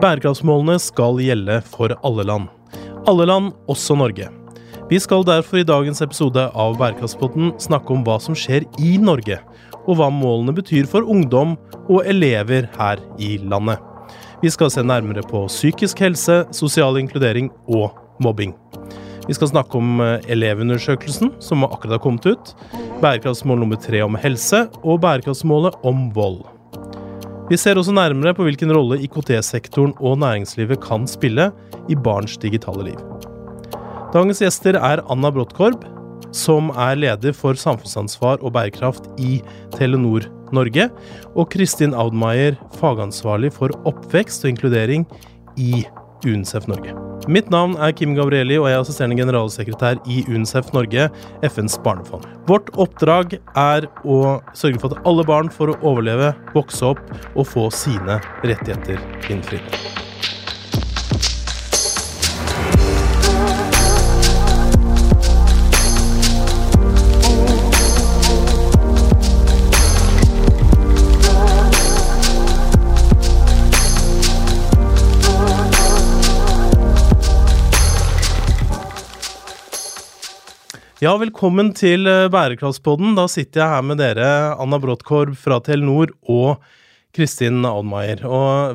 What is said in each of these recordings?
Bærekraftsmålene skal gjelde for alle land. Alle land, også Norge. Vi skal derfor i dagens episode av Bærekraftspodden snakke om hva som skjer i Norge, og hva målene betyr for ungdom og elever her i landet. Vi skal se nærmere på psykisk helse, sosial inkludering og mobbing. Vi skal snakke om eh, Elevundersøkelsen, som akkurat har kommet ut, bærekraftsmål nummer tre om helse, og bærekraftsmålet om vold. Vi ser også nærmere på hvilken rolle IKT-sektoren og næringslivet kan spille i barns digitale liv. Dagens gjester er Anna Bråttkorb, som er leder for samfunnsansvar og bærekraft i Telenor Norge, og Kristin Audmeier, fagansvarlig for oppvekst og inkludering i UNICEF Norge. Mitt navn er Kim Gabrielli, og jeg er assisterende generalsekretær i UNICEF Norge, FNs barnefond. Vårt oppdrag er å sørge for at alle barn får overleve, vokse opp og få sine rettigheter innfridd. Ja, velkommen til eh, Bærekraftspodden. Da sitter jeg her med dere, Anna Bråttkorb fra Telenor og Kristin Audmeier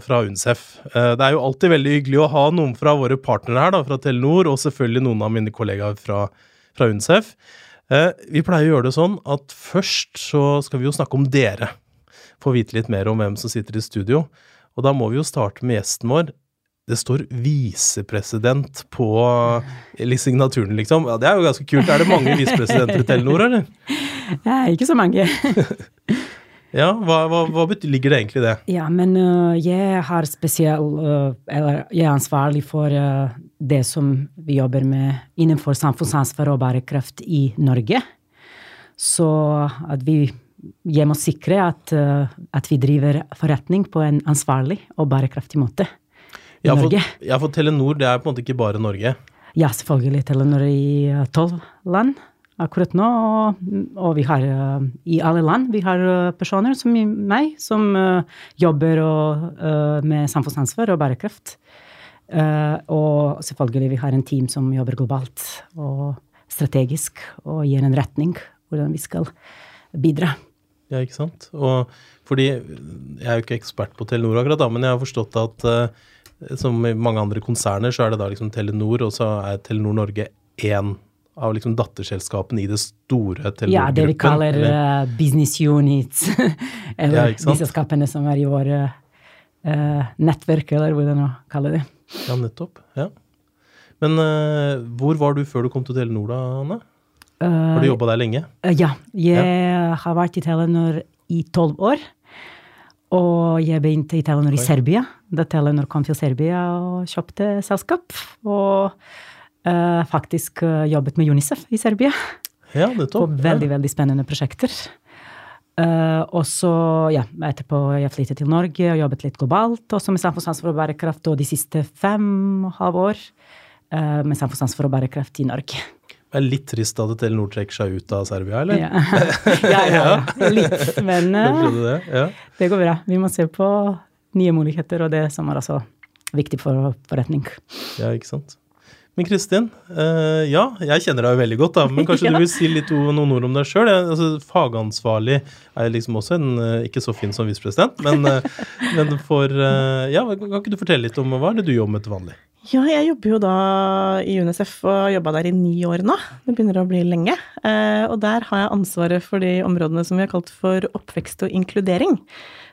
fra UNCEF. Eh, det er jo alltid veldig hyggelig å ha noen fra våre partnere her, da, fra Telenor, og selvfølgelig noen av mine kollegaer fra, fra UNCEF. Eh, vi pleier å gjøre det sånn at først så skal vi jo snakke om dere. Få vite litt mer om hvem som sitter i studio. Og da må vi jo starte med gjesten vår det står visepresident på signaturen, liksom. Ja, det er jo ganske kult. Er det mange visepresidenter i Telenor, eller? Ja, ikke så mange. ja, hva, hva, hva, ligger det egentlig i det? Ja, men uh, jeg har spesiell uh, Eller jeg er ansvarlig for uh, det som vi jobber med innenfor samfunnsansvar og bærekraft i Norge. Så at vi jeg må sikre at, at vi driver forretning på en ansvarlig og bærekraftig måte i ja, for, Norge. Ja, for Telenor det er på en måte ikke bare Norge? Ja, selvfølgelig. Telenor i eh, tolv land akkurat nå. Og, vi har uh, i alle land vi har uh, personer som meg, som jobber med samfunnsansvar og bærekraft. og selvfølgelig vi har en team som jobber globalt og strategisk og gir en retning hvordan vi skal bidra. Ja, ikke sant. Og fordi Jeg er jo ikke ekspert på Telenor akkurat, da, men jeg har forstått at som i mange andre konserner, så er det da liksom Telenor, og så er Telenor Norge én av liksom datterselskapene i det store Telenor-gruppen. Ja, det vi kaller eller? business units. eller ja, de selskapene som er i våre uh, nettverk, eller hvordan man kaller det. Ja, nettopp. Ja. Men uh, hvor var du før du kom til Telenor, da, Anne? Har du jobba der lenge? ja. Jeg ja. har vært i Telenor i tolv år. Og jeg begynte i Telenor i Serbia, da Telenor kom til Serbia og kjøpte selskap. Og uh, faktisk uh, jobbet med Unicef i Serbia. Ja, nettopp. På veldig, veldig spennende prosjekter. Uh, og så, ja, etterpå jeg flyttet til Norge og jobbet litt globalt, også med samfunnsansvar og bærekraft, og de siste fem og halv år uh, med samfunnsansvar og bærekraft i Norge. Det er litt trist at Telenor trekker seg ut av Serbia, eller? Ja, ja, ja, ja. litt. Men det, ja. det, går bra. Vi må se på nye muligheter, og det som er altså viktig for forretning. Ja, ikke sant. Men Kristin, uh, ja, jeg kjenner deg jo veldig godt, da, men kanskje du vil si litt noen ord om deg sjøl? Altså, fagansvarlig er liksom også en uh, ikke så fin som visepresident, men, uh, men for Ja, kan ikke du fortelle litt om hva er det du jobber med til vanlig? Ja, jeg jobber jo da i UNICEF og har jobba der i ni år nå. Det begynner å bli lenge. Eh, og der har jeg ansvaret for de områdene som vi har kalt for oppvekst og inkludering.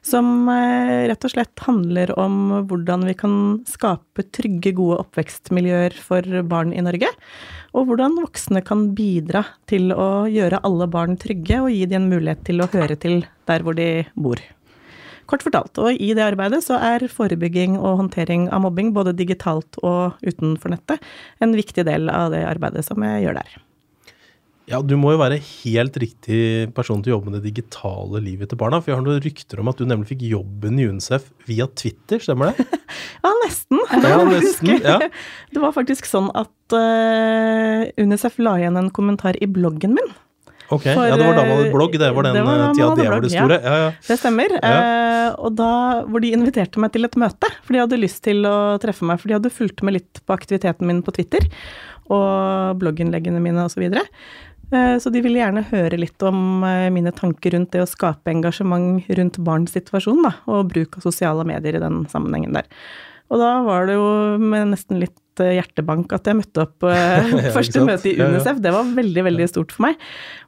Som eh, rett og slett handler om hvordan vi kan skape trygge, gode oppvekstmiljøer for barn i Norge. Og hvordan voksne kan bidra til å gjøre alle barn trygge og gi dem en mulighet til å høre til der hvor de bor. Kort fortalt. Og i det arbeidet så er forebygging og håndtering av mobbing, både digitalt og utenfor nettet, en viktig del av det arbeidet som jeg gjør der. Ja, du må jo være helt riktig person til å jobbe med det digitale livet til barna. For jeg har noen rykter om at du nemlig fikk jobben i UNICEF via Twitter, stemmer det? ja, nesten. Ja, nesten ja. Det var faktisk sånn at uh, UNICEF la igjen en kommentar i bloggen min Ok, ja, Det var da man hadde blogg, det var den Det var da tida det var det store? Ja, ja. Det stemmer. Eh, og da, hvor de inviterte meg til et møte, for de hadde lyst til å treffe meg. For de hadde fulgt med litt på aktiviteten min på Twitter og blogginnleggene mine osv. Så, eh, så de ville gjerne høre litt om eh, mine tanker rundt det å skape engasjement rundt barns situasjon, da, og bruk av sosiale medier i den sammenhengen der. Og da var det jo med nesten litt eh, hjertebank at jeg møtte opp eh, Ja, første møte i. UNICEF. Det var veldig, veldig stort for meg.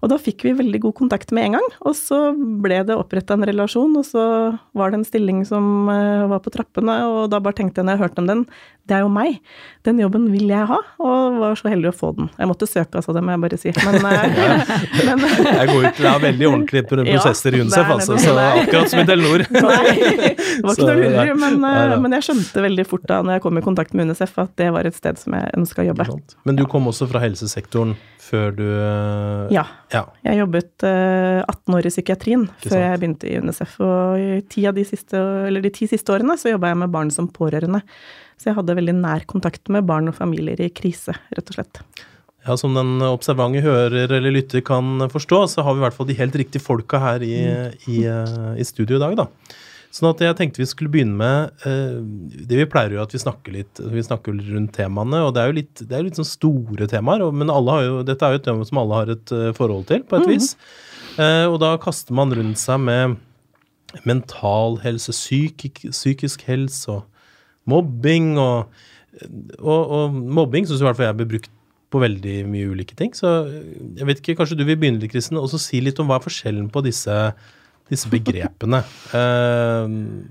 Og da fikk vi veldig god kontakt med en gang. Og så ble det oppretta en relasjon, og så var det en stilling som eh, var på trappene, og da bare tenkte jeg når jeg hørte om den, det er jo meg. Den jobben vil jeg ha, og var så heldig å få den. Jeg måtte søke, altså, det må jeg bare si. Men, ja. men Jeg går ut, Det er veldig ordentlige prosesser Ja, i UNICEF, altså, så akkurat som i Telenor. Nei, det var Så, ikke noe lurer, men, eh, men jeg skjønte veldig fort da når jeg kom i kontakt med UNICEF at det var et sted som jeg ønska å jobbe. Men du kom også fra helsesektoren før du eh, Ja. ja. Jeg jobbet eh, 18 år i psykiatrien før jeg begynte i UNICEF. Og i ti av de, siste, eller de ti siste årene så jobba jeg med barn som pårørende. Så jeg hadde veldig nær kontakt med barn og familier i krise, rett og slett. Ja, Som den observante hører eller lytter kan forstå, så har vi i hvert fall de helt riktige folka her i, i, eh, i studio i dag, da. Sånn at jeg tenkte vi skulle begynne med eh, Det vi pleier jo at vi snakker litt vi snakker rundt temaene, og det er jo litt, det er litt sånn store temaer, og, men alle har jo, dette er jo et tema som alle har et eh, forhold til, på et vis. Eh, og da kaster man rundt seg med mental helse, psykik, psykisk helse og mobbing og og, og mobbing syns i hvert fall jeg blir brukt på veldig mye ulike ting. Så jeg vet ikke, kanskje du vil begynne litt, Kristen, og så si litt om hva er forskjellen på disse, disse begrepene. Uh,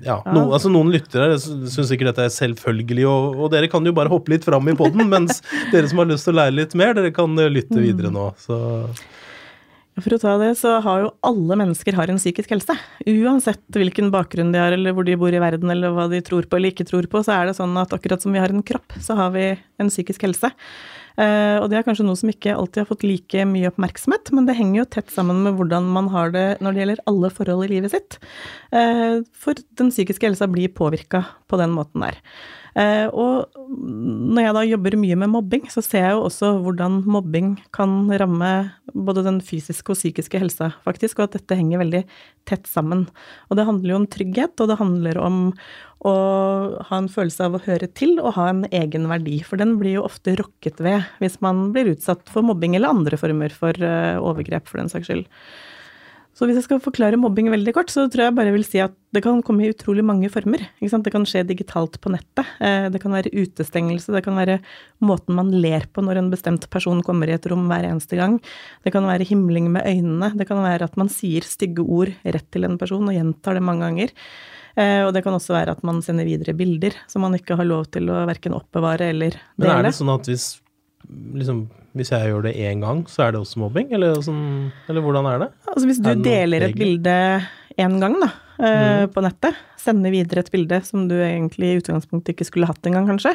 ja, no, altså Noen lyttere syns sikkert dette er selvfølgelig, og, og dere kan jo bare hoppe litt fram i poden, mens dere som har lyst til å lære litt mer, dere kan eh, lytte videre nå. Så For å ta det, så har jo alle mennesker har en psykisk helse. Uansett hvilken bakgrunn de har, eller hvor de bor i verden, eller hva de tror på eller ikke tror på, så er det sånn at akkurat som vi har en kropp, så har vi en psykisk helse. Eh, og det er kanskje noe som ikke alltid har fått like mye oppmerksomhet, men det henger jo tett sammen med hvordan man har det når det gjelder alle forhold i livet sitt. Eh, for den psykiske helsa blir påvirka på den måten der. Eh, og når jeg da jobber mye med mobbing, så ser jeg jo også hvordan mobbing kan ramme både den fysiske og psykiske helsa, faktisk, og at dette henger veldig tett sammen. Og det handler jo om trygghet, og det handler om å ha en følelse av å høre til og ha en egen verdi, for den blir jo ofte rokket ved hvis man blir utsatt for mobbing eller andre former for eh, overgrep, for den saks skyld. Så hvis jeg skal forklare mobbing veldig kort, så tror jeg bare jeg vil si at det kan komme i utrolig mange former. Det kan skje digitalt på nettet. Eh, Det kan være utestengelse, det kan være måten man ler på når en bestemt person kommer i et rom hver eneste gang. Det kan være himling med øynene. Det kan være at man sier stygge ord rett til en person og gjentar det mange ganger. Eh, Og det kan også være at man sender videre bilder som man ikke har lov til å verken oppbevare eller dele. Men er det sånn at hvis, liksom, hvis jeg gjør det én gang, så er det også mobbing? Eller, sånn, eller hvordan er det? Altså hvis du Er deler et bilde én gang da, mm. på nettet, sender videre et bilde som du egentlig i utgangspunktet ikke skulle hatt engang, kanskje,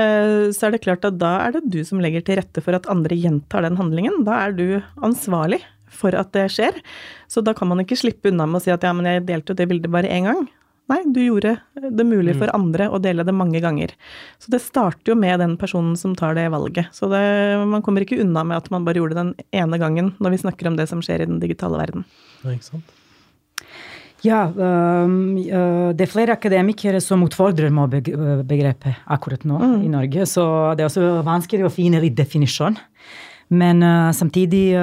eh, så er det klart at da er det du som legger til rette for at andre gjentar den handlingen. Da er du ansvarlig for at det skjer. Så da kan man ikke slippe unna med å si at ja, men jeg delte jo det bildet bare én gang. Nei, du gjorde det mulig for andre å dele det mange ganger. Så det starter jo med den personen som tar det valget. Så det, man kommer ikke unna med at man bare gjorde det den ene gangen når vi snakker om det som skjer i den digitale verden. Ja, ikke sant? Ja, det er flere akademikere som utfordrer mobbebegrepet akkurat nå i Norge, så det er også vanskelig å finne litt definisjon. Men samtidig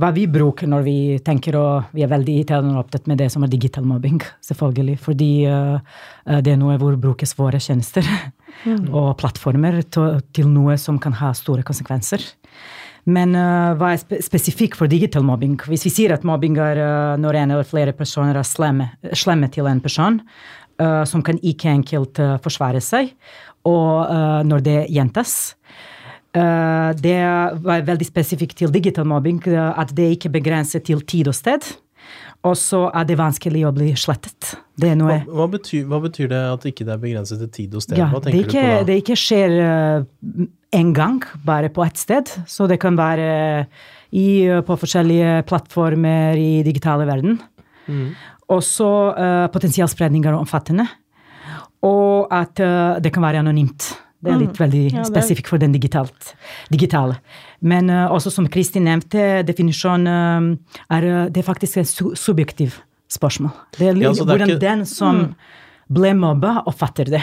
hva vi bruker når vi tenker og vi er veldig i og opptatt med det som er digital mobbing, selvfølgelig. Fordi øh, det er noe hvor brukes våre tjenester og plattformer til, til noe som kan ha store konsekvenser. Men uh, hva er spe spesifikt for digital mobbing? Hvis vi sier at mobbing er uh, når en eller flere personer er slemme, slemme til en person, som kan ikke enkelt forsvare seg, og når det gjentas Det var veldig spesifikt til digital mobbing øh, at det ikke er begrenset til tid og sted. Og så er det vanskelig å bli slettet. Hva, hva, betyr, hva betyr det at ikke det er begrenset til tid og sted? ja, det, ikke, du på da? det ikke skjer uh, en gang, bare på ett sted. Så det kan være i, uh, på forskjellige plattformer i digitale verden. Mm. Og så uh, potensiell spredning er omfattende. Og at uh, det kan være anonymt. Det er litt veldig Ja, spesifikt for den digitalt, digitale. Men uh, også som Kristin nevnte, definisjon eh, er eh, det er faktisk et su subjektivt spørsmål. Det er Ja, er hvordan ikke- den som ble mobba, oppfatter det.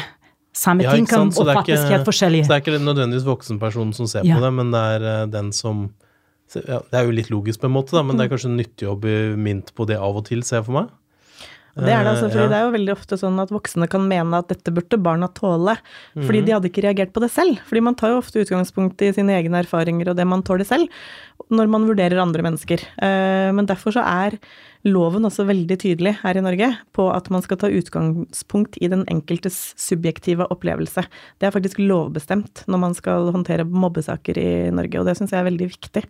Samme Ja, ting kan sant? Så det oppfattes ikke- helt forskjellig. Så det er ikke nødvendigvis voksenpersonen som ser Ja. på det, men det er den som ja, Det er jo litt logisk på en måte, da, men det er kanskje nyttig å bli Mint på det av og til, ser jeg for meg. Det er det, altså, Eh, fordi ja. det er jo veldig ofte sånn at voksne kan mene at dette burde barna tåle, fordi mm. de hadde ikke reagert på det selv. Fordi man tar jo ofte utgangspunkt i sine egne erfaringer og det man tåler selv, når man vurderer andre mennesker. Eh, Men derfor så er loven også veldig tydelig her i Norge på at man skal ta utgangspunkt i den enkeltes subjektive opplevelse. Det er faktisk lovbestemt når man skal håndtere mobbesaker i Norge, og det syns jeg er veldig viktig.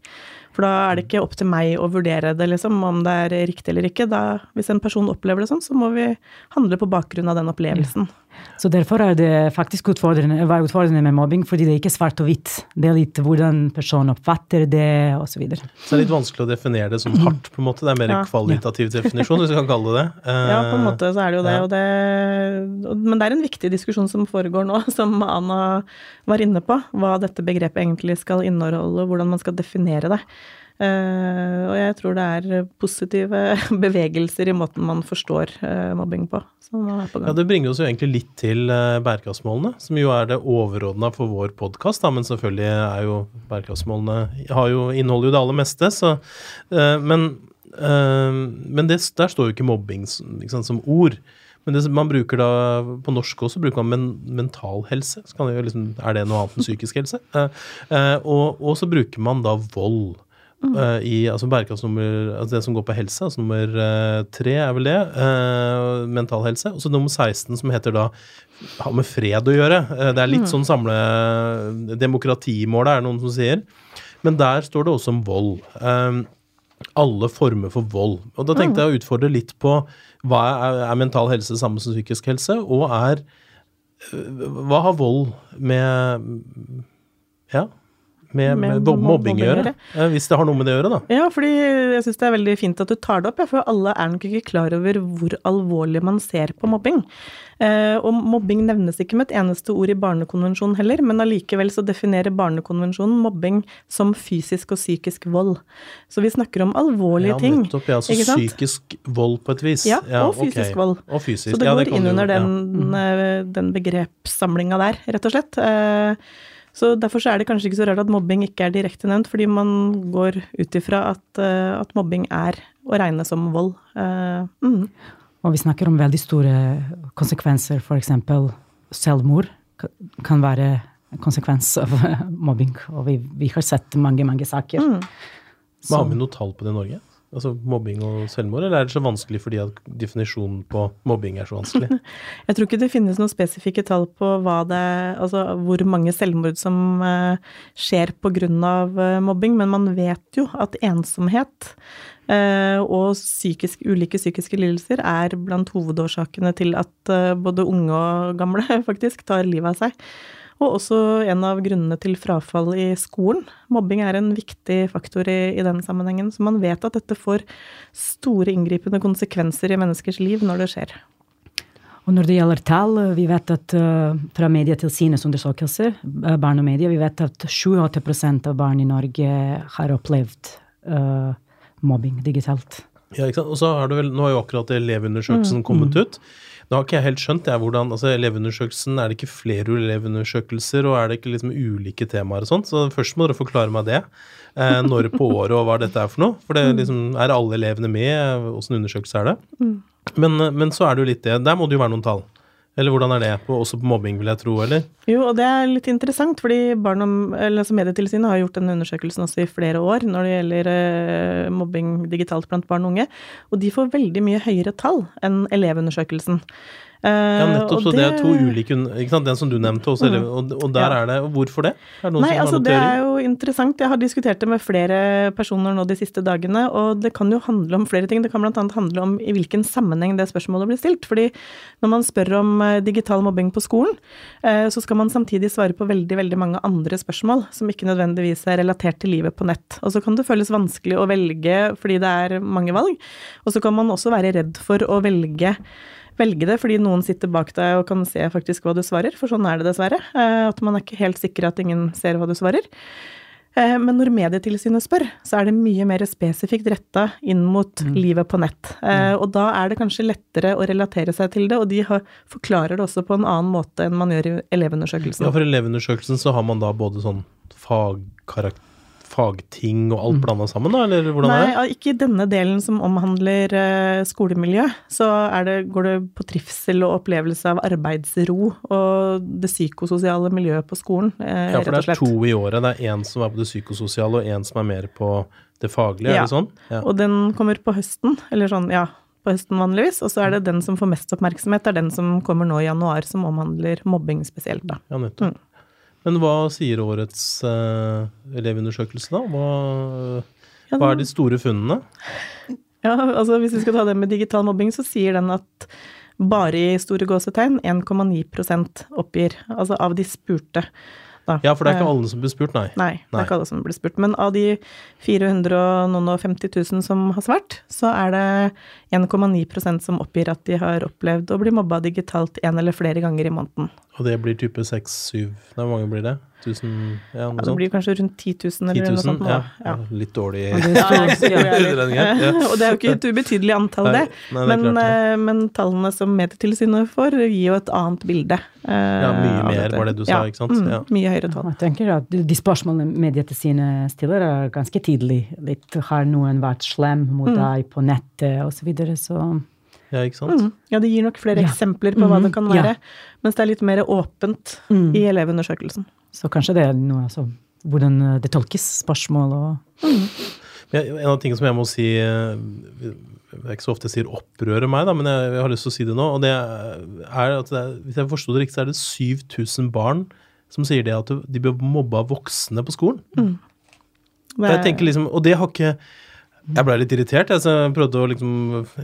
For da er det ikke opp til meg å vurdere det, liksom, om det er riktig eller ikke. Da, hvis en person opplever det sånn, så må vi handle på bakgrunn av den opplevelsen. Så derfor er det faktisk utfordrende, var utfordrende med mobbing, fordi det er ikke svart og hvitt. Det er litt hvordan personen oppfatter det, osv. Så så det er litt vanskelig å definere det som hardt, på en måte. Det er mer Ja. kvalitativ definisjon, hvis vi kan kalle det det. Eh, Ja, på en måte så er det jo det. ja. Og det og- men det er en viktig diskusjon som foregår nå, som Anna var inne på. Hva dette begrepet egentlig skal inneholde, hvordan man skal definere det. Eh, og jeg tror det er positive bevegelser i måten man forstår eh, mobbing på, på Ja. Det bringer oss jo egentlig litt til eh, bærekraftsmålene, som jo er det overordna for vår podkast. Men selvfølgelig er jo bærekraftsmålene har jo, inneholder jo det aller meste. Så, men men det, der står jo ikke mobbing liksom, som ord. Men det, man bruker da, på norsk også bruker man men, mental helse. Så kan det jo liksom, er det noe annet enn psykisk helse? Og, og så bruker man da vold. Eh, I altså bærekraftsnummer altså Det som går på helse, altså nummer tre tre er vel det. Uh, mental helse. Og så nummer 16 som heter da har med fred å gjøre. Eh, det er litt sånn samle Demokratimålet er det noen som sier. Men der står det også om vold. Eh, alle former for vold. Og da tenkte jeg å utfordre litt på hva er, er mental helse det samme som psykisk helse, og er Hva har vold med Ja, med, med, Med mobbing, å gjøre? Hvis det har noe med det å gjøre, da. Ja, fordi jeg syns det er veldig fint at du tar det opp, ja, for alle er nok ikke klar over hvor alvorlig man ser på mobbing. Eh, og mobbing nevnes ikke med et eneste ord i Barnekonvensjonen heller, men allikevel så definerer Barnekonvensjonen mobbing som fysisk og psykisk vold. Så vi snakker om alvorlige ja, ting. nettopp. Ja, altså ikke sant? psykisk vold på et vis. Ja, og fysisk fysisk vold. Og fysisk. Så det ja, det inn under ja. den, eh, den begrepssamlinga der, rett og slett. Eh, Så derfor så er det kanskje ikke så rart at mobbing ikke er direkte nevnt, fordi man går ut ifra at, eh, at mobbing er å regne som vold. Eh, mm. Og vi snakker om veldig store konsekvenser, f.eks. selvmord kan være en konsekvens av mobbing. Og vi, vi har sett mange, mange saker. Mm. Har vi noe tall på det i Norge? Altså mobbing og selvmord, eller er det så vanskelig fordi at definisjonen på mobbing er så vanskelig? Jeg tror ikke det finnes noen spesifikke tall på det, altså hvor mange selvmord som eh, skjer pga. Uh, mobbing, men man vet jo at ensomhet eh, og psykisk, ulike psykiske lidelser er blant hovedårsakene til at eh, både unge og gamle faktisk tar livet av seg. Og også en av grunnene til frafall i skolen. Mobbing er en viktig faktor i, i den sammenhengen. Så man vet at dette får store inngripende konsekvenser i menneskers liv når det skjer. Og når det gjelder tall, vi vet at uh, fra Medietilsynets undersøkelser, uh, barn og media, vi vet at 87% av barn i Norge har opplevd uh, mobbing digitalt. Ja, ikke sant? Og så har du vel, Nå har jo akkurat elevundersøkelsen kommet ut. Nå har ikke jeg helt skjønt jeg, hvordan, altså Elevundersøkelsen, Er det ikke flere elevundersøkelser, og er det ikke liksom ulike temaer og sånt? Så først må dere forklare meg det. Eh, når på året, og hva dette er for noe. For det liksom, er alle elevene med? Åssen undersøkelse er det? Men, men så er det jo litt det. Der må det jo være noen tall. Eller hvordan er det? På, også på mobbing, vil jeg tro, eller? Jo, og det er litt interessant, fordi barn om, eller altså Medietilsynet har gjort den undersøkelsen også i flere år når det gjelder eh, mobbing digitalt blant barn og unge, og de får veldig mye høyere tall enn Elevundersøkelsen. Eh, Ja, nettopp. Så det er to ulike ikke sant? Den som du nevnte også, Mm. og, og der Ja. er det Hvorfor det? Er det Nei, altså det er jo interessant. Jeg har diskutert det med flere personer nå de siste dagene, og det kan jo handle om flere ting. Det kan bl.a. handle om i hvilken sammenheng det spørsmålet blir stilt. Fordi når man spør om eh, digital mobbing på skolen, eh, så skal man samtidig svare på veldig, veldig mange andre spørsmål som ikke nødvendigvis er relatert til livet på nett. Og så kan det føles vanskelig å velge fordi det er mange valg, og så kan man også være redd for å velge velge det, fordi noen sitter bak deg og kan se faktisk hva du svarer, for sånn er det dessverre. Eh, at man er ikke helt sikker at ingen ser hva du svarer. Eh, men når Medietilsynet spør, så er det mye mer spesifikt retta inn mot mm. livet på nett. Mm. og da er det kanskje lettere å relatere seg til det, og de har, forklarer det også på en annen måte enn man gjør i Elevundersøkelsen. Ja, for i Elevundersøkelsen så har man da både sånn fagkarakter fagting og alt mm. blanda sammen, da, eller hvordan Nei, er det? ikke i denne delen som omhandler uh, skolemiljø. Så det, går det på trivsel og opplevelse av arbeidsro og det psykososiale miljøet på skolen, uh, Ja, for det er to i året. Det er én som er på det psykososiale, og én som er mer på det faglige, ja. er det sånn? Ja, og den kommer på høsten, eller sånn, ja. På høsten vanligvis, og så er det den som får mest oppmerksomhet, det er den som kommer nå i januar, som omhandler mobbing spesielt, da. Ja, nettopp. Mm. Men hva sier årets uh, elevundersøkelse, da? Hva, hva, er de store funnene? Ja, altså Hvis vi skal ta det med digital mobbing, så sier den at bare i store gåsetegn 1,9% oppgir, altså av de spurte. Da. Ja, for det er ikke eh, alle som blir spurt, nei. Nei, det er ikke alle som blir spurt. Men av de 450 000 som har svart, så er det 1,9% som oppgir at de har opplevd å bli mobba digitalt en eller flere ganger i måneden. Og det blir type 6-7 Hvor mange blir det? 1000, ja, noe ja, det blir kanskje rundt 10 000 eller 10 000, noe sånt. Ja, ja. Litt dårlig ja, Og det er jo ikke et ubetydelig antall, det. Nei, nei, men, det eh, men, tallene som Medietilsynet får, gir jo et annet bilde. Ja, mye mer var det du sa, ikke sant? Mm, mye høyere tall. Jeg tenker at De spørsmålene Medietilsynet stiller, er ganske tidlig. Litt har noen vært slem mot mm. deg på nettet, osv. Så, videre, så ja, ikke sant? Mm. Ja, det gir nok flere ja. eksempler på hva mm. det kan være. Ja. Mens det er litt mer åpent mm. i elevundersøkelsen. Så kanskje det er noe altså hvordan eh, det tolkes, spørsmål og mm. En av tingene som jeg må si jeg er ikke så ofte jeg sier opprører meg, da, men jeg, jeg, har lyst til å si det nå. og det er at det er, Hvis jeg forsto det riktig, så er det 7000 barn som sier det at de blir mobba voksne på skolen. Mm. Det... Jeg tenker liksom, Og det har ikke jeg ble litt irritert. Jeg, jeg prøvde å liksom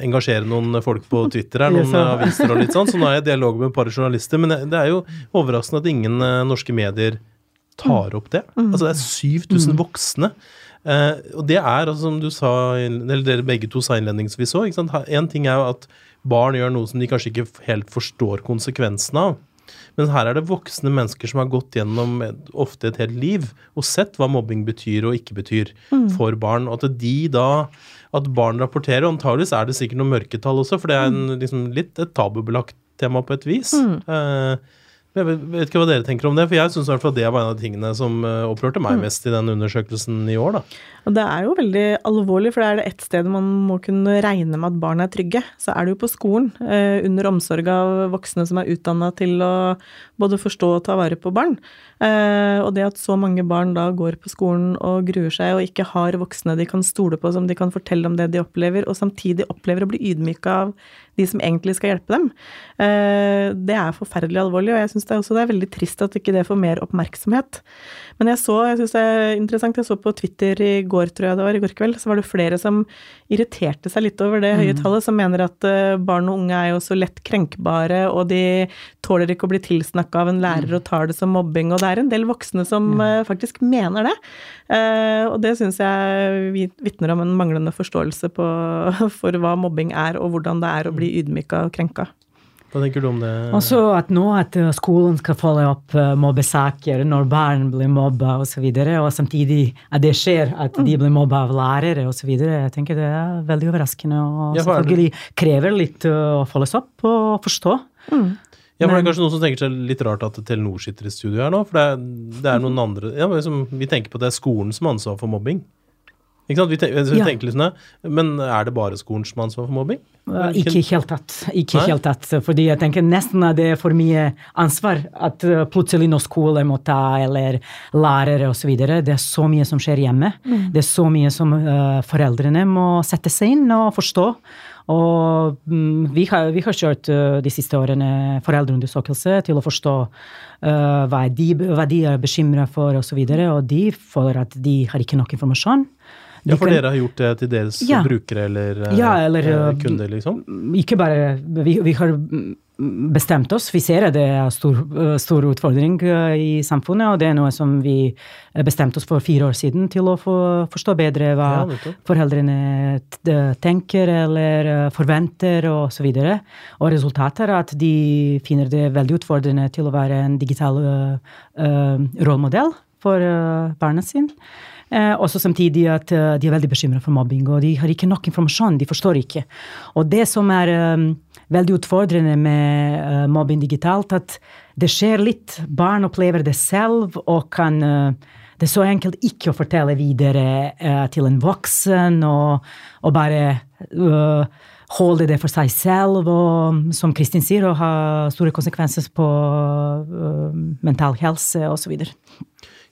engasjere noen folk på Twitter her, noen aviser og litt sånn. Så nå er jeg i dialog med et par journalister. Men det er jo overraskende at ingen uh, norske medier tar opp det. Mm. Altså det er 7000 mm. voksne. Uh, og det er, altså, som du sa, eller dere begge to sa innledningsvis òg, en ting er jo at barn gjør noe som de kanskje ikke helt forstår konsekvensene av. Men her er det voksne mennesker som har gått gjennom ofte et helt liv og sett hva mobbing betyr og ikke betyr mm. for barn. Og at de da At barn rapporterer, antageligvis er det sikkert noen mørketall også, for det er en, liksom, litt et tabubelagt tema på et vis. Mm. Eh, jeg vet, vet, ikke hva dere tenker om det, for jeg syns det var en av tingene som uh, opprørte meg mm. mest i den undersøkelsen i år. da. Og det er jo veldig alvorlig, for det er det ett sted man må kunne regne med at barn er trygge. Så er det jo på skolen, uh, under omsorg av voksne som er utdanna til å både forstå og ta vare på barn. Uh, og det at så mange barn da går på skolen og gruer seg og ikke har voksne de kan stole på, som de kan fortelle om det de opplever, og samtidig opplever å bli ydmyka av de som egentlig skal hjelpe dem. Eh, det er forferdelig alvorlig, og jeg syns det, det er veldig trist at ikke det får mer oppmerksomhet. Men jeg så, jeg syns det er interessant, jeg så på Twitter i går, tror jeg det var, i går kveld, så var det flere som irriterte seg litt over det høye mm. tallet, som mener at eh, barn og unge er jo så lett krenkbare, og de tåler ikke å bli tilsnakka av en lærer mm. og tar det som mobbing, og det er en del voksne som mm. faktisk mener det. Og det syns jeg vitner om en manglende forståelse på, for hva mobbing er, og hvordan det er å bli ydmyka og krenka. Hva tenker du om det? Også at nå at eh, skolen skal følge opp uh, mobbesaker når barn blir mobba osv., og, så og samtidig at det skjer at de blir mobba av lærere osv. Jeg tenker det er veldig overraskende og ja, selvfølgelig krever litt uh, å følges opp og forstå. Mm. Ja, for Det er kanskje noen som tenker seg litt rart at Telenor sitter i studio her nå. For det er, det er noen andre ja, liksom, Vi tenker på at det er skolen som har ansvar for mobbing. Ikke sant? Vi tenker, vi tenker litt sånn, Men er det bare skolen som har ansvar for mobbing? Ikke helt tatt. Ikke helt tatt. Fordi jeg tenker nesten at det er for mye ansvar. At uh, plutselig når skole må ta, eller lærere osv. Det er så mye som skjer hjemme. Mm. Det er så mye som uh, foreldrene må sette seg inn og forstå. Og um, vi, har, vi, har, kjørt uh, de siste årene foreldreundersøkelse til å forstå hva de, hva, de, er bekymra for osv. Og, så videre, og de føler at de har ikke nok informasjon. Ja, for dere har gjort det til deres ja. brukere eller, ja, eller eh, kunder, liksom? Ikke bare Vi, vi har bestemt oss. Vi ser at det er stor, eh, stor utfordring eh, i samfunnet, og det er noe som vi bestemte oss for fire år siden til å få, forstå bedre hva Ja, foreldrene tenker eller eh, forventer og så videre. Og resultatet er at de finner det veldig utfordrende til å være en digital uh, uh, rollemodell for eh, barna sine. Eh, også samtidig at uh, de er veldig bekymra for mobbing, og de har ikke nok informasjon. De forstår ikke. Og det som er um, veldig utfordrende med uh, mobbing digitalt, at det skjer litt. Barn opplever det selv og kan uh, det er så enkelt ikke å fortelle videre til en voksen og, og bare holde det for seg selv, og som Kristin sier, å ha store konsekvenser på mental helse osv.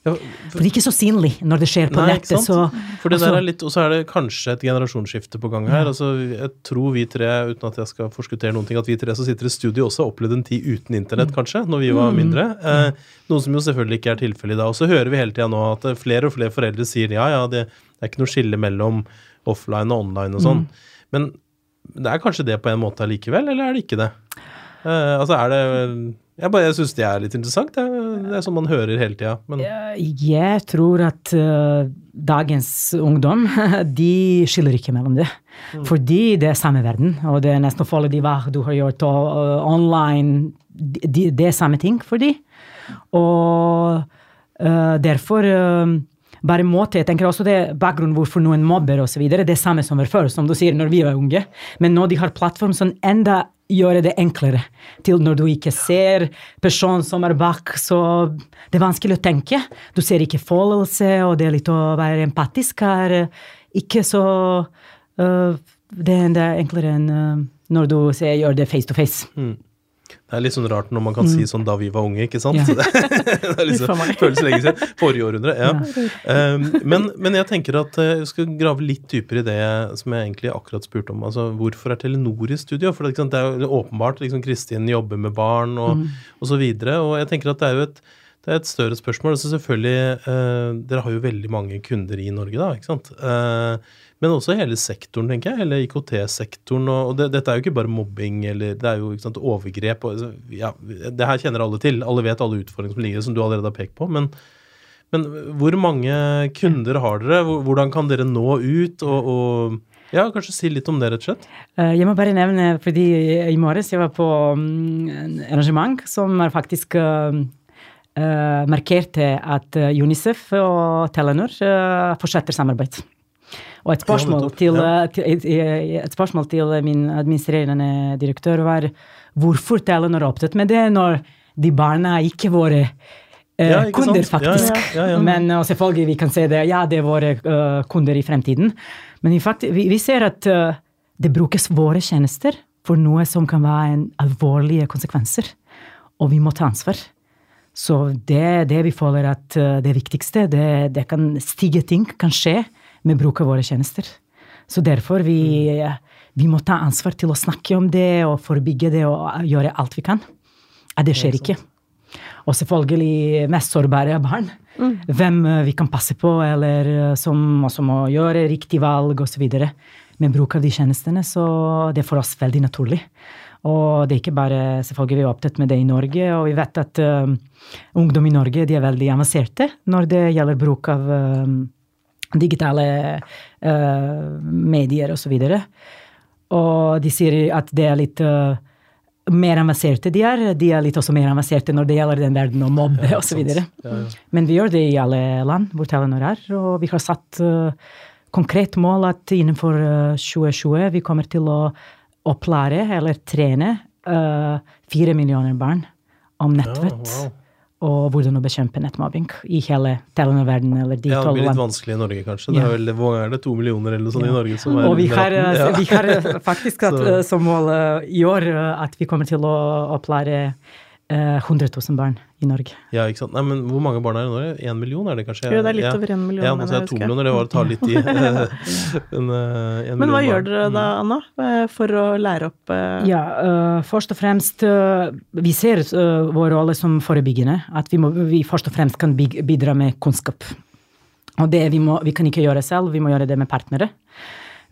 Ja, For det er ikke så synlig når det skjer på Nei, nettet. Så, For det altså- der er litt, Og så er det kanskje et generasjonsskifte på gang her. altså Jeg tror vi tre, uten at jeg skal forskuttere noen ting, at vi tre som sitter i studio også har opplevd en tid uten internett, Mm. kanskje, når vi var mindre. Eh, noe som jo selvfølgelig ikke er tilfellet i dag. Og så hører vi hele tida nå at flere og flere foreldre sier ja, ja, det, det er ikke noe skille mellom offline og online og sånn. Men det er kanskje det på en måte allikevel, eller er det ikke det? Eh, altså er det Jeg bare jeg syns det er litt interessant. Det er, det er sånn man hører hele tida. Jeg tror at uh, dagens ungdom, de skiller ikke mellom det. Fordi det er samme verden, og det er nesten farlig de hva du har gjort og, uh, online. De, det er samme ting for de. Og uh, derfor bare måte, jeg tenker også det bakgrunnen hvorfor noen mobber osv. Det er samme som var før, som du sier, når vi var unge. Men nå de har plattform som enda gjør det enklere. Til når du ikke ser personen som er bak, så det er vanskelig å tenke. Du ser ikke følelse, og det er litt å være empatisk er øh, ikke så uh, det, er- er enklere enn uh, når du ser, gjør det face to face. Det er litt sånn rart når man kan si sånn da vi var unge, ikke sant? Ja. Det, er liksom, føles lenge siden. Forrige århundre, ja. Um, men, men jeg tenker at eh, jeg skal grave litt dypere i det som jeg egentlig akkurat spurte om. Altså, hvorfor er Telenor i studio? For det, det er jo åpenbart liksom Kristin jobber med barn og, og så videre. Og jeg tenker at det er jo et, det er et større spørsmål. Altså selvfølgelig, uh, Dere har jo veldig mange kunder i Norge, da. ikke sant? Eh, men også hele sektoren, tenker jeg. Hele IKT-sektoren. Og, det, dette er jo ikke bare mobbing, eller det er jo sant, overgrep. Og, altså, ja, det her kjenner alle til. Alle vet alle utfordringene som ligger som du allerede har pekt på. Men, men hvor mange kunder har dere? Hvordan kan dere nå ut? Og, og ja, kanskje si litt om det, rett og slett. Eh, Jeg må bare nevne, fordi i morges jeg var på mm, en arrangement som faktisk eh, eh, markerte at UNICEF og Telenor fortsetter samarbeid. Og et spørsmål, til, Ja. eh, til, eh, et spørsmål til min administrerende direktør var hvorfor Telenor opptatt med det når de barna ikke våre eh, Ja, kunder, sant? Ja, ja, faktisk. ja, ja. Men og selvfølgelig vi kan se det, ja, det er våre uh, kunder i fremtiden. Men i fakt, vi, vi ser at uh, det brukes våre tjenester for noe som kan være en alvorlige konsekvenser. Og vi må ta ansvar. Så det, det vi føler at uh, det viktigste, det, det kan stige ting kan skje med bruk av våre tjenester. Så derfor vi, vi må ta ansvar til å snakke om det og forebygge det og gjøre alt vi kan. At det skjer ikke. Og selvfølgelig mest sårbare barn. barn. Hvem eh, vi kan passe på, eller eh, som også må gjøre riktig valg osv. Med bruk av de tjenestene, så det er for oss veldig naturlig. Og det er ikke bare selvfølgelig vi er opptatt med det i Norge, og vi vet at um, ungdom i Norge de er veldig avanserte når det gjelder bruk av eh, digitale uh, medier osv. Og, og de sier at det er litt uh, mer avanserte de er. De er litt også mer avanserte når det gjelder den verden å mobbe Ja, osv. Ja, ja. Men vi gjør det i alle land hvor Telenor er, og vi har satt uh, konkret mål at innenfor uh, 2020 vi kommer til å opplære eller trene fire millioner barn om nettvett. wow. Og hvordan å bekjempe nettmobbing i hele Telenor-verdenen eller de Ja, det blir litt vanskelig i Norge, kanskje. Det er vel, hvor er det? To millioner eller noe sånt i Norge? Som er Og vi har, 18? eh, Ja. vi har eh, faktisk hatt eh, som mål i år at vi kommer til å opplære 100 000 barn i Norge. Ja, ikke sant. Nei, men hvor mange barn er det i Norge? Én million, er det kanskje? Jo, det er litt ja. over en million, Ja, nå sa jeg to millioner, det var å ta litt i. en, uh, en Men hva barn. gjør dere da, Anna, eh, for å lære opp uh... Ja, uh, først og fremst eh, Vi ser eh, vår rolle som forebyggende. At vi, må, vi først og fremst kan bidra med kunnskap. Og det vi, må, vi kan ikke gjøre selv, vi må gjøre det med partnere.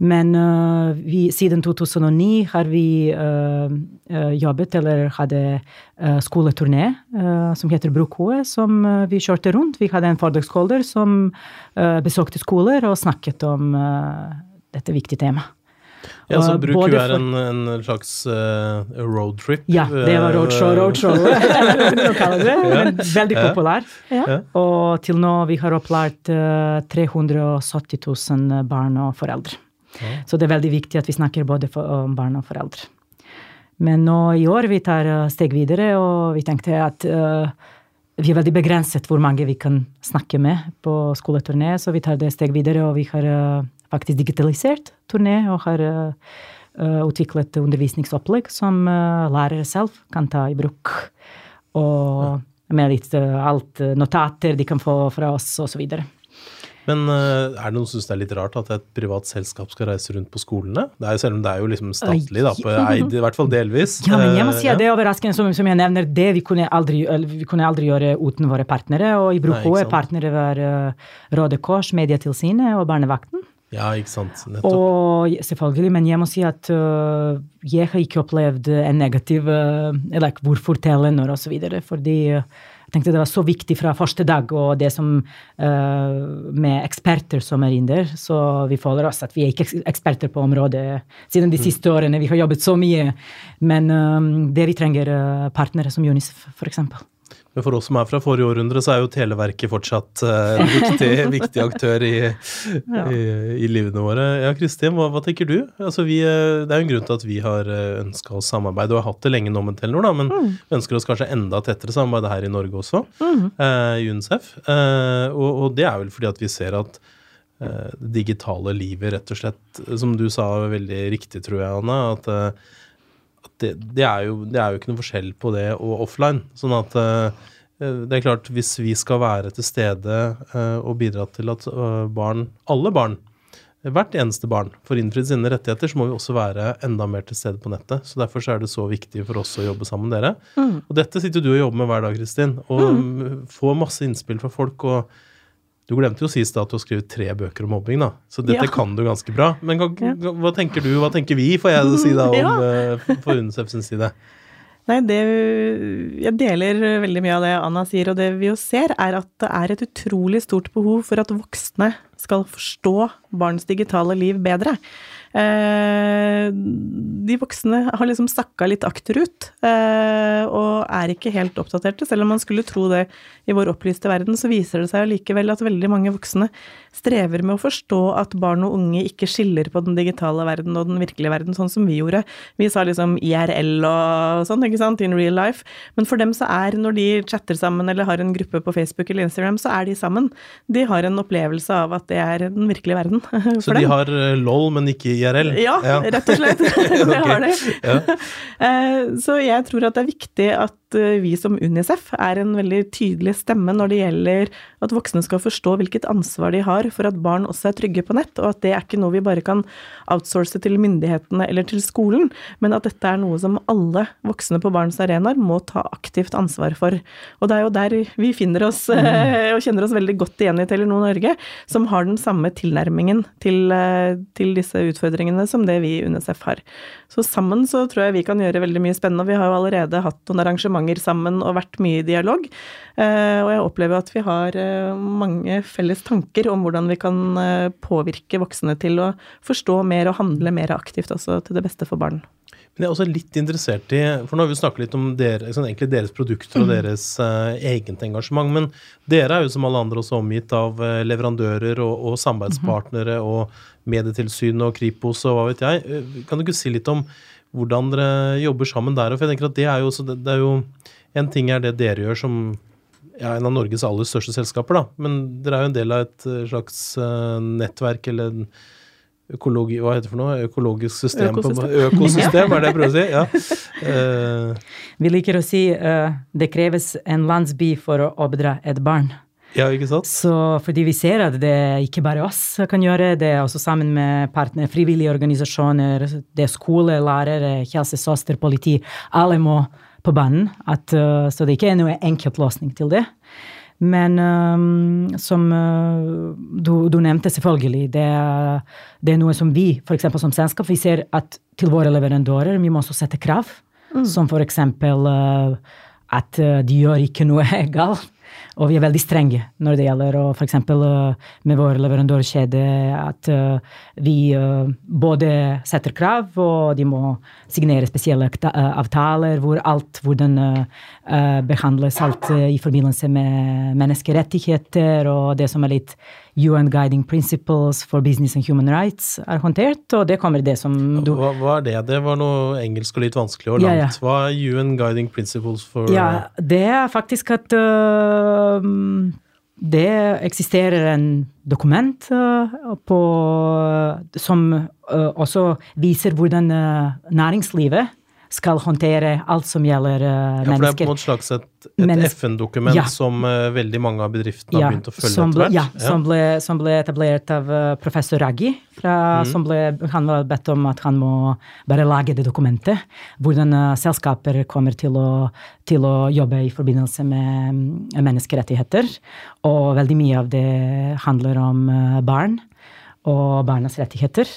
Men uh, vi, siden 2009 har vi uh, uh, jobbet, eller hadde skoleturné som heter Brokoe, som vi kjørte rundt. Vi hadde en foredragsholder som besøkte skoler og snakket om dette viktige temaet. Ja, så Bruk for... er en, en slags uh, roadtrip? Ja, det var roadshow, roadshow. Men veldig populær. Ja. Og til nå vi har opplært uh, 370 000 barn og foreldre. Ja. Så det er veldig viktig at vi snakker både om barn og foreldre. Men nå i år vi tar uh, steg videre, og vi tenkte at uh, vi er veldig begrenset hvor mange vi kan snakke med på skoleturné, så vi tar det steg videre, og vi har uh, faktisk digitalisert turné og har uh, utviklet undervisningsopplegg som lærere selv kan ta i bruk. Og med litt alt notater de kan få fra oss, osv. Men er det noen som syns det er litt rart at et privat selskap skal reise rundt på skolene? Det er jo, selv om det er jo liksom statlig, da, på eid, i hvert fall delvis. Ja, men jeg må si at det er overraskende, som, som jeg nevner, det vi kunne, aldri, vi kunne aldri gjøre uten våre partnere. Og i Bruko er partnere var Røde Kors, Medietilsynet og Barnevakten. Ja, ikke sant. Nettopp. Og selvfølgelig, men jeg må si at uh, jeg har ikke opplevd en negativ uh, Eller hvorfor Telenor osv. Fordi uh, jeg tenkte det var så viktig fra første dag, og det som uh, med eksperter som er inne der. Så vi føler oss at vi er ikke eksperter på området siden de mm. siste årene. Vi har jobbet så mye. Men um, det vi trenger, partnere som UNICEF, f.eks. Men for oss som er fra forrige århundre, så er jo Televerket fortsatt uh, en viktig, viktig aktør i, ja. i, i, livene våre. Ja, Kristin, hva, hva, tenker du? Altså, vi, eh, det er jo en grunn til at vi har eh, ønska oss samarbeid, og har hatt det lenge nå med Telenor, da, men mm. ønsker oss kanskje enda tettere samarbeid her i Norge også, mm. uh, UNICEF. Eh, og, og, det er vel fordi at vi ser at det digitale livet, rett og slett, som du sa veldig riktig, tror jeg, Anna, at det, det, er jo, det, er jo, ikke noe forskjell på det og offline. Sånn at uh, det er klart, hvis vi skal være til stede uh, og bidra til at barn, alle barn, hvert eneste barn får innfridd sine rettigheter, så må vi også være enda mer til stede på nettet. Så Derfor så er det så viktig for oss å jobbe sammen med dere. Mm. Og dette sitter du og jobber med hver dag, Kristin. Og mm. får masse innspill fra folk. og du glemte jo sist at du har skrevet tre bøker om mobbing, da. Så dette ja. kan du ganske bra. Men hva, tenker du, hva tenker vi, får jeg si da, om, ja. for UNICEF sin side? Nei, det Jeg deler veldig mye av det Anna sier, og det vi jo ser, er at det er et utrolig stort behov for at voksne skal forstå barns digitale liv bedre. Eh, de voksne har liksom sakka litt akterut, eh, og er ikke helt oppdaterte. Selv om man skulle tro det i vår opplyste verden, så viser det seg allikevel at veldig mange voksne strever med å forstå at barn og unge ikke skiller på den digitale verden og den virkelige verden, sånn som vi gjorde. Vi sa liksom IRL og sånn, ikke sant, in real life. Men for dem så er, når de chatter sammen eller har en gruppe på Facebook eller Instagram, så er de sammen. De har en opplevelse av at det er den virkelige verden. så de har eh, LOL, men ikke IRL? Ja, ja. rett og slett. det har de. Ja. Eh, så jeg tror at det er viktig at Eh, vi som Unicef er en veldig tydelig stemme når det gjelder at voksne skal forstå hvilket ansvar de har for at barn også er trygge på nett, og at det er ikke noe vi bare kan outsource til myndighetene eller til skolen, men at dette er noe som alle voksne på barns arenaer må ta aktivt ansvar for. Og det er jo der vi finner oss mm. og kjenner oss veldig godt igjen i Telenor Norge, som har den samme tilnærmingen til, eh, til disse utfordringene som det vi i Unicef har. Så sammen så tror jeg vi kan gjøre veldig mye spennende. Vi har jo allerede hatt noen arrangementer sammen og vært mye i dialog. Eh, og jeg opplever at vi har eh, mange felles tanker om hvordan vi kan eh, påvirke voksne til å forstå mer og handle mer aktivt også til det beste for barn. Men jeg er også litt interessert i For nå har vi snakket litt om sånn, egentlig deres produkter og mm. deres uh, eget engasjement. Men dere er jo som alle andre også omgitt av leverandører og, og samarbeidspartnere -hmm. og Medietilsynet og Kripos og hva vet jeg. Kan du ikke si litt om hvordan dere jobber sammen der? For jeg tenker at det er jo, det er jo En ting er det dere gjør som ja, en av Norges aller største selskaper, da. Men dere er jo en del av et eh, slags uh, nettverk eller en økologi, hva heter det for noe? Økologisk system? Økosystem, på, økosystem er det jeg prøver å si. Ja. Uh, Vi liker å si uh, det kreves en landsby for å oppdra et barn. Ja, ikke sant? Så fordi vi ser at det ikke bare oss kan gjøre, det er også sammen med partner, frivillige organisasjoner, det er skole, lærere, helsesøster, politi. Alle må på banen. At, uh, så det ikke er noen enkel løsning til det. Men um, som uh, du, du, nevnte, selvfølgelig, det, det, er noe som vi f.eks. som selskap vi ser at til våre leverandører vi må også sette krav. Mm. Som f.eks. Uh, at de gjør ikke noe galt. Og vi er veldig strenge når det gjelder å f.eks. Uh, med vår leverandørkjede at uh, vi uh, både setter krav, og de må signere spesielle avtaler hvor alt hvordan behandles alt i forbindelse med menneskerettigheter og det som er litt UN Guiding Principles for Business and Human Rights er håndtert, og det kommer det som du hva, hva, er det? Det var noe engelsk og litt vanskelig og langt. Ja, ja. Hva er UN Guiding Principles for Ja, det er faktisk at uh, det eksisterer en dokument uh, på, som uh, også viser hvordan næringslivet skal håndtere alt som gjelder mennesker. Ja, for det er på en måte slags et, et FN-dokument ja. som uh, veldig mange av bedriftene ja, har begynt å følge etter hvert? Ja. Som, ble, som, ble, etablert av uh, professor Raggi. Fra, mm. som ble, han var bedt om at han må bare lage det dokumentet. Hvordan selskaper kommer til å, til å, jobbe i forbindelse med um, menneskerettigheter. Og veldig mye av det handler om barn og barnas rettigheter.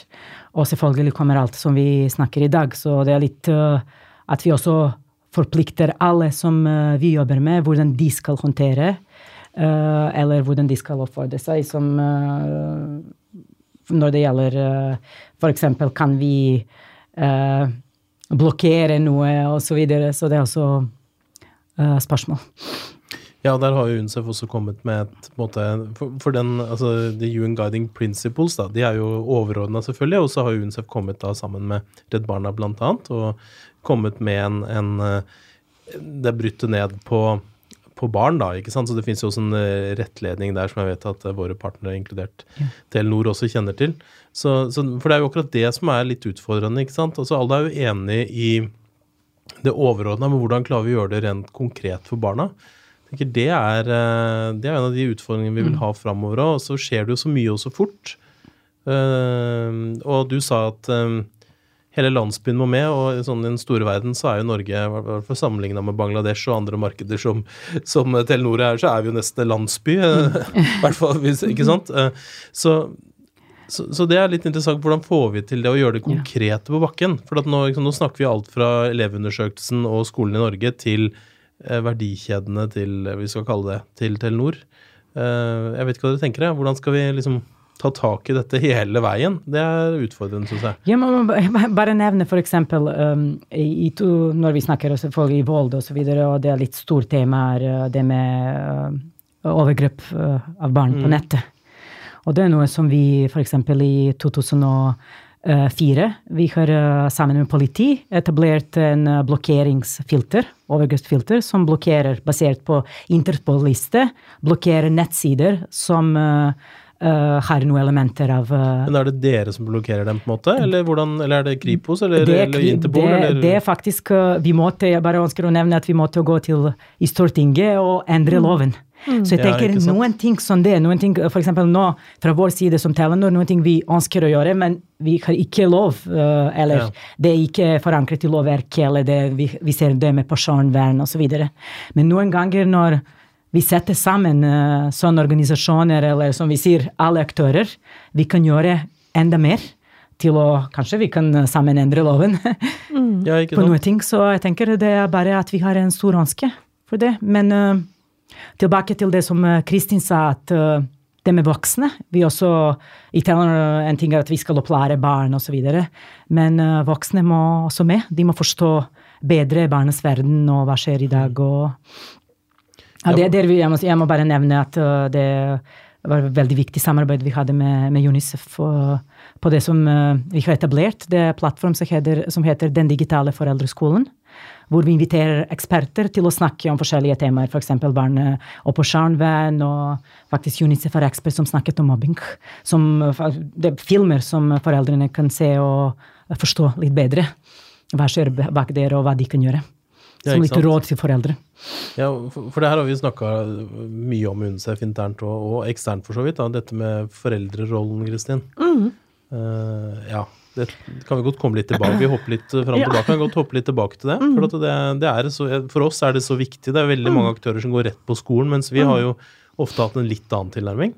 Og selvfølgelig kommer alt som vi snakker i dag, så det er litt uh, at vi også forplikter alle som uh, vi jobber med, hvordan de skal håndtere, uh, eller hvordan de skal oppfordre seg som Når det gjelder uh, f.eks. kan vi blokkere noe, og så videre. Så det er også spørsmål. Ja, der har jo UNCEF også kommet med et måte, for, for, den, altså The UN Guiding Principles, da, de er jo overordna, selvfølgelig. Og så har UNCEF kommet da sammen med Redd Barna annet, og kommet med en, en eh, Det er brutt ned på, på barn, da, ikke sant. Så det fins jo også en eh, rettledning der som jeg vet at våre partnere, inkludert ja. Telenor, også kjenner til. Så, så, for det er jo akkurat det som er litt utfordrende, ikke sant. Altså alle er jo enig i det overordna, men hvordan klarer vi å gjøre det rent konkret for barna? Det er, eh, det er en av de utfordringene vi vil mm. ha framover òg. Og så skjer det jo så mye og så fort. Uh, og du sa at um, hele landsbyen må med, og sånn i den store verden så er jo Norge, i hvert fall sammenligna med Bangladesh og andre markeder som, som Telenor er, så er vi jo nesten landsby. Mm. I hvert fall, ikke sant? Så, så, så, det er litt interessant. Hvordan får vi til det å gjøre det konkrete på bakken? For nå, liksom, nå snakker vi alt fra Elevundersøkelsen og skolen i Norge til Eh, verdikjedene til, vi skal kalle det, til Telenor. Eh, jeg vet ikke hva dere tenker. Hvordan skal vi liksom ta tak i dette hele veien? Det er utfordrende, syns jeg. Ja, må bare nevne f.eks. Um, i, når vi snakker selvfølgelig vold osv., og, og det er litt stort tema, er eh, det med uh, overgrep av barn mm. på nettet. Og det er noe som vi f.eks. i 2000 Eh, fire. Vi har eh, sammen med politi etablert en eh, blokkeringsfilter, overgrepsfilter, som blokkerer, basert på Interpol-liste, blokkerer nettsider som Uh, har noen elementer av uh, Men Er det dere som blokkerer dem, på en måte? Eller, hvordan, eller er det Kripos eller, det, eller Interpol? Det, eller? det er faktisk uh, Vi måtte jeg bare ønsker å nevne at vi måtte gå til i Stortinget og endre mm. loven. Mm. Så jeg tenker ja, noen ting som det, noen ting f.eks. nå fra vår side som Telenor, noen ting vi ønsker å gjøre, men vi har ikke lov, eller ja. det er ikke forankret i lovverket, eller det, vi, vi, ser det med personvern osv. Men noen ganger når vi setter sammen uh, sånne organisasjoner, eller som vi sier, alle aktører. Vi kan gjøre enda mer til å Kanskje vi kan eh, sammen endre loven mm. ja, på noen ting. Så jeg tenker det er bare at vi har en stor ønske for det. Men uh, tilbake til det som Kristin sa, at uh, det med voksne Vi også Italienere en ting er at vi skal opplære barn osv. Men uh, voksne må også med. De må forstå bedre barnets verden og hva skjer i dag. og ja, det, det, jeg, må, jeg, må, bare nevne at det var et veldig viktig samarbeid vi hadde med, med UNICEF på det som vi har etablert. Det er en plattform som heter, som heter Den digitale foreldreskolen. Hvor vi inviterer eksperter til å snakke om forskjellige temaer, f.eks. For barn og personvern. Og faktisk UNICEF er ekspert som snakket om mobbing. Som, det er filmer som foreldrene kan se og forstå litt bedre. Hva skjer bak der, og hva de kan gjøre. Som litt råd til foreldre. Ja, for det her har vi snakka mye om UNICEF internt og, og, eksternt, for så vidt. Da. Dette med foreldrerollen, Kristin. Mm. Uh, ja. Det kan vi godt komme litt tilbake Vi hopper litt fram og Ja. tilbake. Vi kan godt hoppe litt tilbake til det. For, at det, det er så, for oss er det så viktig. Det er veldig mange aktører som går rett på skolen, mens vi har jo ofte hatt en litt annen tilnærming.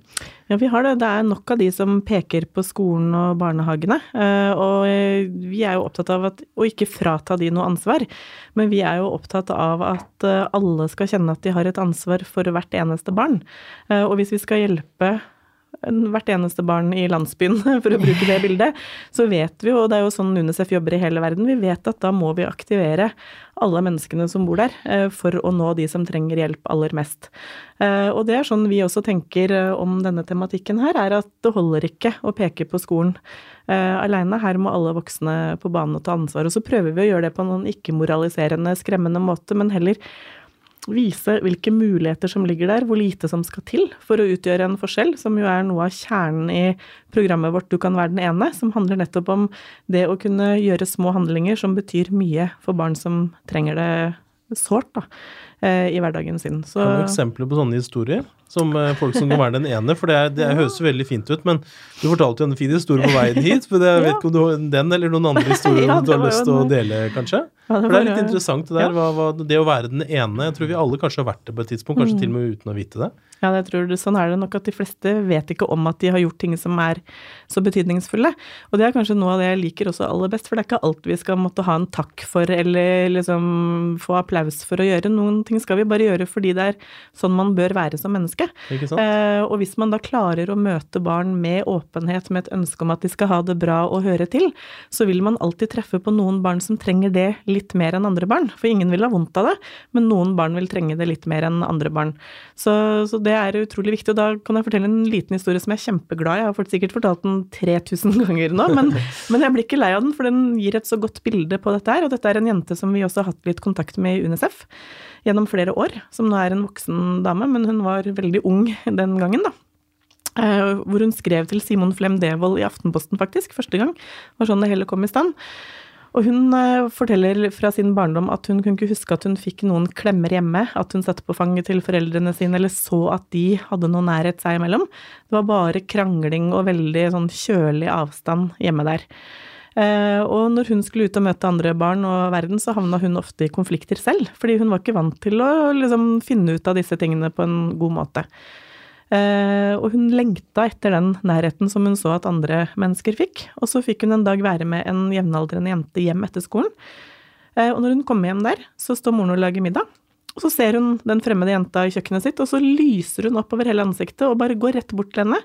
Ja, vi har det. Det er nok av de som peker på skolen og barnehagene. eh, Og eh, vi er jo opptatt av at, å ikke frata de noe ansvar, men vi er jo opptatt av at eh, alle skal kjenne at de har et ansvar for hvert eneste barn. Og hvis vi skal hjelpe hvert eneste barn i landsbyen, for å bruke det bildet, så vet vi jo, og det er jo sånn UNICEF jobber i hele verden, vi vet at da må vi aktivere alle menneskene som bor der, eh, for å nå de som trenger hjelp aller mest. Eh, Og det er sånn vi også tenker eh, om denne tematikken her, er at det holder ikke å peke på skolen aleine. Her må alle voksne på banen og ta ansvar. Og så prøver vi å gjøre det på en ikke-moraliserende, skremmende måte, men heller vise hvilke muligheter som ligger der, hvor lite som skal til for å utgjøre en forskjell, som jo er noe av kjernen i programmet vårt Du kan være den ene, som handler nettopp om det å kunne gjøre små handlinger som betyr mye for barn som trenger det sårt da, i hverdagen sin. Så Kan du eksempler på sånne historier? Som eh, folk som kan være den ene? For det, er, det høres jo veldig fint ut, men du fortalte jo en fin historie på veien hit. Men jeg vet ikke om du har den eller noen andre historier Ja, du har lyst til å dele, kanskje? Ja, For det er litt interessant det der. Ja. Hva, hva, det å være den ene. Jeg tror vi alle kanskje har vært det på et tidspunkt, kanskje Mm. til og med uten å vite det. Ja, jeg tror det, sånn er det nok at de fleste vet ikke om at de har gjort ting som er så betydningsfulle. Og det er kanskje noe av det jeg liker også aller best, for det er ikke alt vi skal måtte ha en takk for eller liksom få applaus for å gjøre. Noen ting skal vi bare gjøre fordi det er sånn man bør være som menneske. Eh, og hvis man da klarer å møte barn med åpenhet, med et ønske om at de skal ha det bra og høre til, så vil man alltid treffe på noen barn som trenger det litt mer enn andre barn. For ingen vil ha vondt av det, men noen barn vil trenge det litt mer enn andre barn. Så, så det er utrolig viktig. Og da kan jeg fortelle en liten historie som jeg er kjempeglad i. Jeg har fått- sikkert fortalt den 3000 ganger nå, men, men jeg blir ikke lei av den, for den gir et så godt bilde på dette her. Og dette er en jente som vi også har hatt litt kontakt med i UNICEF gjennom flere år, som nå er en voksen dame, men hun var veldig ung den gangen, da. Eh, hvor hun skrev til Simon Flem Devold i Aftenposten, faktisk, første gang. Var sånn det hele kom i stand. Og hun eh, forteller fra sin barndom at hun kunne ikke huske at hun fikk noen klemmer hjemme, at hun satt på fanget til foreldrene sine eller så at de hadde noe nærhet seg imellom. Det var bare krangling og veldig sånn kjølig avstand hjemme der. Eh, og når hun skulle ut og møte andre barn og verden, så havna hun ofte i konflikter selv, fordi hun var ikke vant til å liksom finne ut av disse tingene på en god måte. Eh, og hun lengta etter den nærheten som hun så at andre mennesker fikk. Og så fikk hun en dag være med en jevnaldrende jente hjem etter skolen. Eh, og når hun kommer hjem der, så står moren og lager middag. Og så ser hun den fremmede jenta i kjøkkenet sitt, og så lyser hun opp over hele ansiktet og bare går rett bort til henne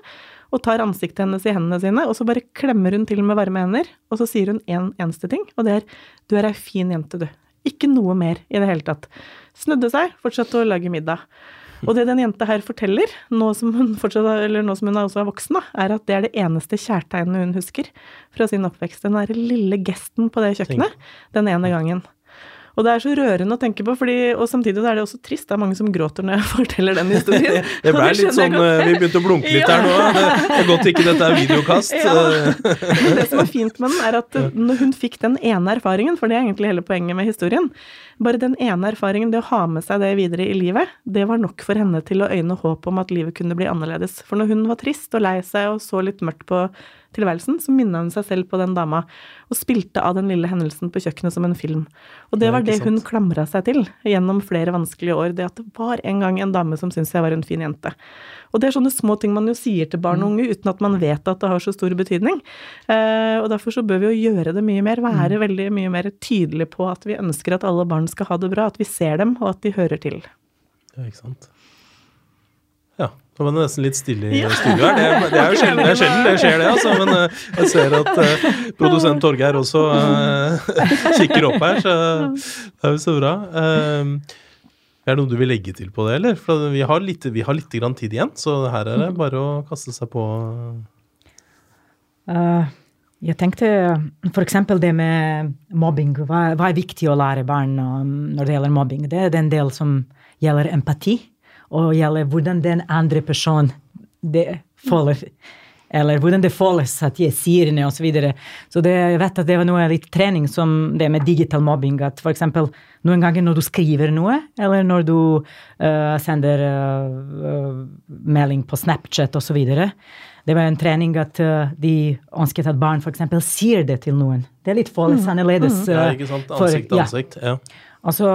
og tar ansiktet hennes i hendene sine, og så bare klemmer hun til med varme hender, og så sier hun én en eneste ting, og det er 'du er ei fin jente, du'. Ikke noe mer i det hele tatt. Snudde seg, fortsatte å lage middag. Og det den jenta her forteller, nå som hun, fortsatt, eller nå som hun også er voksen, da, er at det er det eneste kjærtegnet hun husker fra sin oppvekst. Den derre lille gesten på det kjøkkenet den ene gangen. Og det er så rørende å tenke på, fordi, og samtidig er det også trist. Det er mange som gråter når jeg forteller den historien. Det ble litt sånn eh, Vi begynte å blunke litt Ja. her nå. Det er godt ikke dette er videokast. Ja. Det som er fint med den, er at når hun fikk den ene erfaringen, for det er egentlig hele poenget med historien, bare den ene erfaringen, det å ha med seg det videre i livet, det var nok for henne til å øyne håp om at livet kunne bli annerledes. For når hun var trist og lei seg og så litt mørkt på tilværelsen, så minna hun seg selv på den dama, og spilte av den lille hendelsen på kjøkkenet som en film. Og det det var det det hun sant. klamra seg til gjennom flere vanskelige år, det at det var en gang en dame som syntes jeg var en fin jente. Og det er sånne små ting man jo sier til barn og unge uten at man vet at det har så stor betydning. Eh, og derfor så bør vi jo gjøre det mye mer, være veldig mye mer tydelige på at vi ønsker at alle barn skal ha det bra, at vi ser dem, og at de hører til. Ja, ikke sant. Da var det nesten litt stille i Ja. studio her. Det, det er jo sjelden det, sjelden det skjer, det. altså, Men uh, jeg ser at uh, produsent Torgeir også uh, kikker opp her, så det er jo så bra. Eh, er det noe du vil legge til på det, eller? For vi har litt, vi har litt grann tid igjen, så her er det bare å kaste seg på. Eh, jeg tenkte f.eks. det med mobbing. Hva, hva er viktig å lære barn når det gjelder mobbing? Det er den del som gjelder empati, og gjelder hvordan den andre personen det føler. eller hvordan det føles at jeg sier det, osv. Så, videre. så det, jeg vet at det var noe litt trening som det med digital mobbing. At f.eks. noen ganger når du skriver noe, eller når du uh, sender uh, melding på Snapchat osv. Det var en trening at uh, de ønsket at barn f.eks. sier det til noen. Det er litt føles mm. annerledes. Mm. ja, ikke sant. Ansikt til ansikt. Ja. Altså,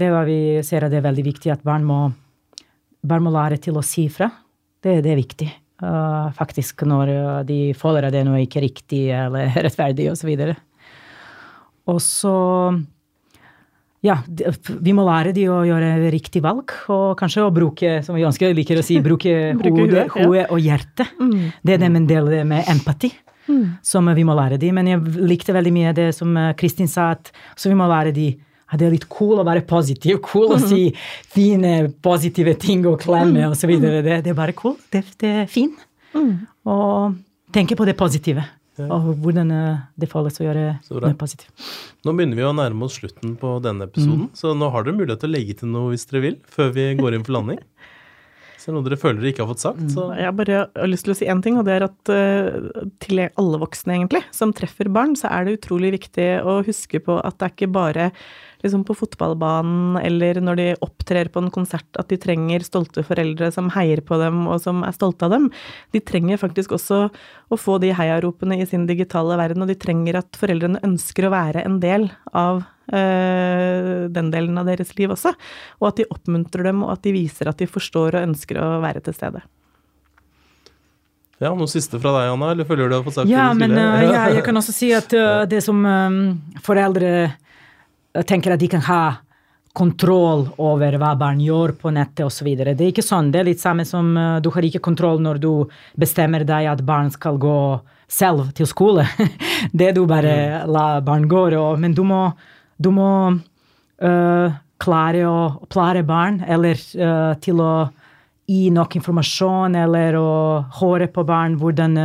det var vi ser at det er veldig viktig at barn må, barn må lære til å si fra. Det, det er viktig. Uh, faktisk når uh, de føler at det er noe ikke riktig eller rettferdig osv. Og, så ja, vi må lære de å gjøre riktig valg, og kanskje å bruke, som vi ønsker liker å si, bruke hodet, hodet og hjertet. Mm. Det er det en del med empati. Mm. Som vi må lære de. Men jeg likte veldig mye det som Kristin sa, at så vi må lære de det er litt cool å være positiv, cool å mm. si fine, positive ting og klemme mm. osv. Det, det er bare cool. Det, det er fint. Mm. Og tenke på det positive. Og hvordan eh, det føles å gjøre noe positivt. Nå begynner vi å nærme oss slutten på denne episoden, mm. så nå har dere mulighet til å legge til noe hvis dere vil, før vi går inn for landing. Så er det noe dere føler dere ikke har fått sagt? Så. Jeg bare har lyst til å si én ting, og det er at uh, til alle voksne, egentlig, som treffer barn, så er det utrolig viktig å huske på at det er ikke bare liksom på fotballbanen eller når de opptrer på en konsert, at de trenger stolte foreldre som heier på dem og som er stolte av dem. De trenger faktisk også å få de heiaropene i sin digitale verden, og de trenger at foreldrene ønsker å være en del av øh, den delen av deres liv også. Og at de oppmuntrer dem, og at de viser at de forstår og ønsker å være til stede. Ja, Noe siste fra deg, Anna? eller føler du har fått sagt ja, det men, uh, ja, jeg kan også si at uh, det som um, foreldre tenker at de kan ha kontroll over hva barn gjør på nettet osv. Det er ikke sånn. Det er litt samme som uh, du har ikke kontroll når du bestemmer deg at barn skal gå selv til skole. det du bare mm. la barn gå. Men du må, du må uh, klare å plare barn, eller uh, til å gi nok informasjon, eller å høre på barn hvordan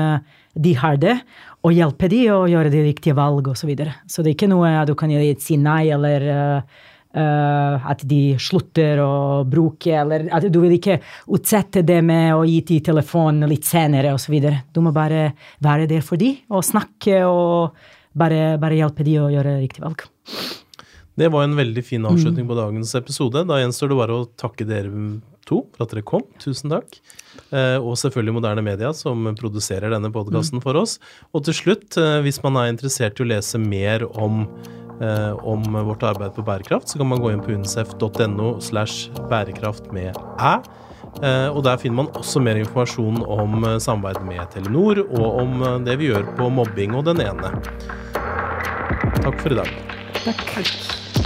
de har det og hjelpe dem å gjøre de riktige valg osv. Så, videre. så det er ikke noe du kan si nei, eller uh, at de slutter å bruke, eller at du vil ikke utsette det med å gi til telefonen litt senere osv. Du må bare være der for dem og snakke og bare, bare hjelpe dem å gjøre riktig valg. Det var en veldig fin avslutning mm. på dagens episode. Da gjenstår det bare å takke dere to for at dere kom. Tusen takk. Eh, og selvfølgelig Moderne Media, som produserer denne podkasten for oss. Og til slutt, eh, hvis man er interessert i å lese mer om, eh, om vårt arbeid på bærekraft, så kan man gå inn på unicef.no slash bærekraft med æ. Og der finner man også mer informasjon om samarbeid med Telenor, og om det vi gjør på mobbing og den ene. Takk for i dag. Takk.